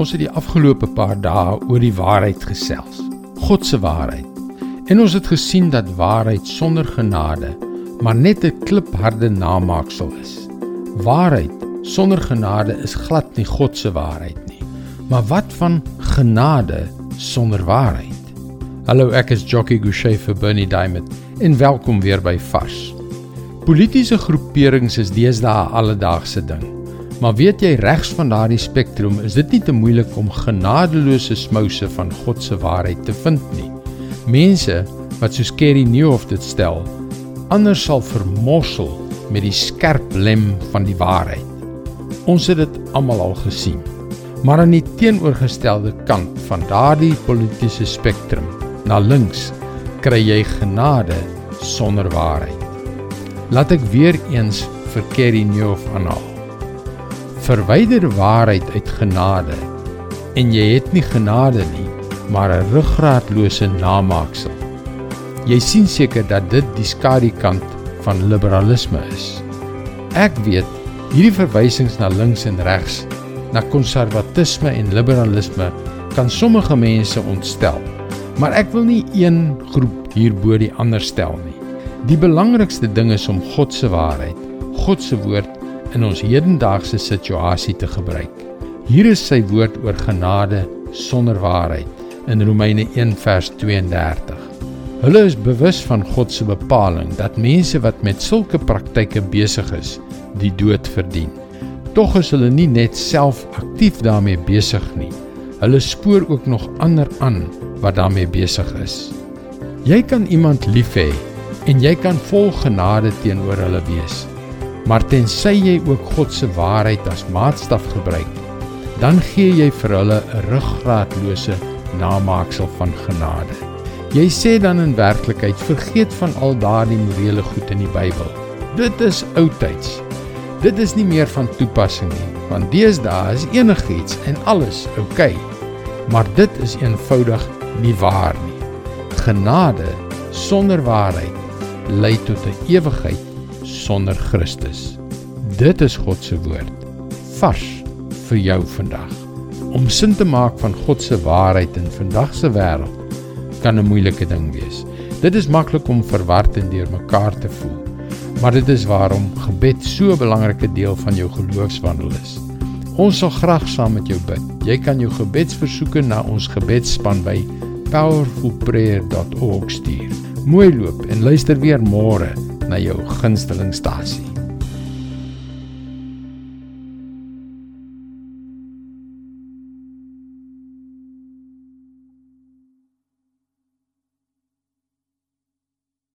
Ons het die afgelope paar dae oor die waarheid gesels. God se waarheid. En ons het gesien dat waarheid sonder genade maar net 'n klipharde namaaksel is. Waarheid sonder genade is glad nie God se waarheid nie. Maar wat van genade sonder waarheid? Hallo, ek is Jockey Gouchee vir Bernie Diamond en welkom weer by Vars. Politiese groeperings is deesdae 'n alledaagse ding. Maar weet jy regs van daardie spektrum is dit nie te moeilik om genadeloose smouse van God se waarheid te vind nie. Mense wat soos Kerry Nieuwhof dit stel, anders sal vermorsel met die skerp lem van die waarheid. Ons het dit almal al gesien. Maar aan die teenoorgestelde kant van daardie politieke spektrum, na links, kry jy genade sonder waarheid. Laat ek weer eens vir Kerry Nieuwhof aanhaal verwyder waarheid uit genade. En jy het nie genade nie maar 'n ruggraatlose namaaksel. Jy sien seker dat dit die skadukant van liberalisme is. Ek weet hierdie verwysings na links en regs na konservatisme en liberalisme kan sommige mense ontstel. Maar ek wil nie een groep hierbo die ander stel nie. Die belangrikste ding is om God se waarheid God se woord in ons hedendaagse situasie te gebruik. Hier is sy woord oor genade sonder waarheid in Romeine 1 vers 32. Hulle is bewus van God se bepaling dat mense wat met sulke praktyke besig is, die dood verdien. Tog is hulle nie net self aktief daarmee besig nie. Hulle spoor ook nog ander aan wat daarmee besig is. Jy kan iemand lief hê en jy kan vol genade teenoor hulle wees. Maar tensy jy ook God se waarheid as maatstaf gebruik, dan gee jy vir hulle 'n ruggraatlose namaaksel van genade. Jy sê dan in werklikheid vergeet van al daardie morele goed in die Bybel. Dit is oudtyds. Dit is nie meer van toepassing nie, want deesdae is enigiets en alles oukei. Okay. Maar dit is eenvoudig nie waar nie. Genade sonder waarheid lei tot 'n ewigheid sonder Christus. Dit is God se woord vars vir jou vandag. Om sin te maak van God se waarheid in vandag se wêreld kan 'n moeilike ding wees. Dit is maklik om verward en deurmekaar te voel. Maar dit is waarom gebed so 'n belangrike deel van jou geloofswandel is. Ons sal graag saam met jou bid. Jy kan jou gebedsversoeke na ons gebedsspan by powerfulprayer.org stuur. Mooi loop en luister weer môre na jou gunstelingstasie.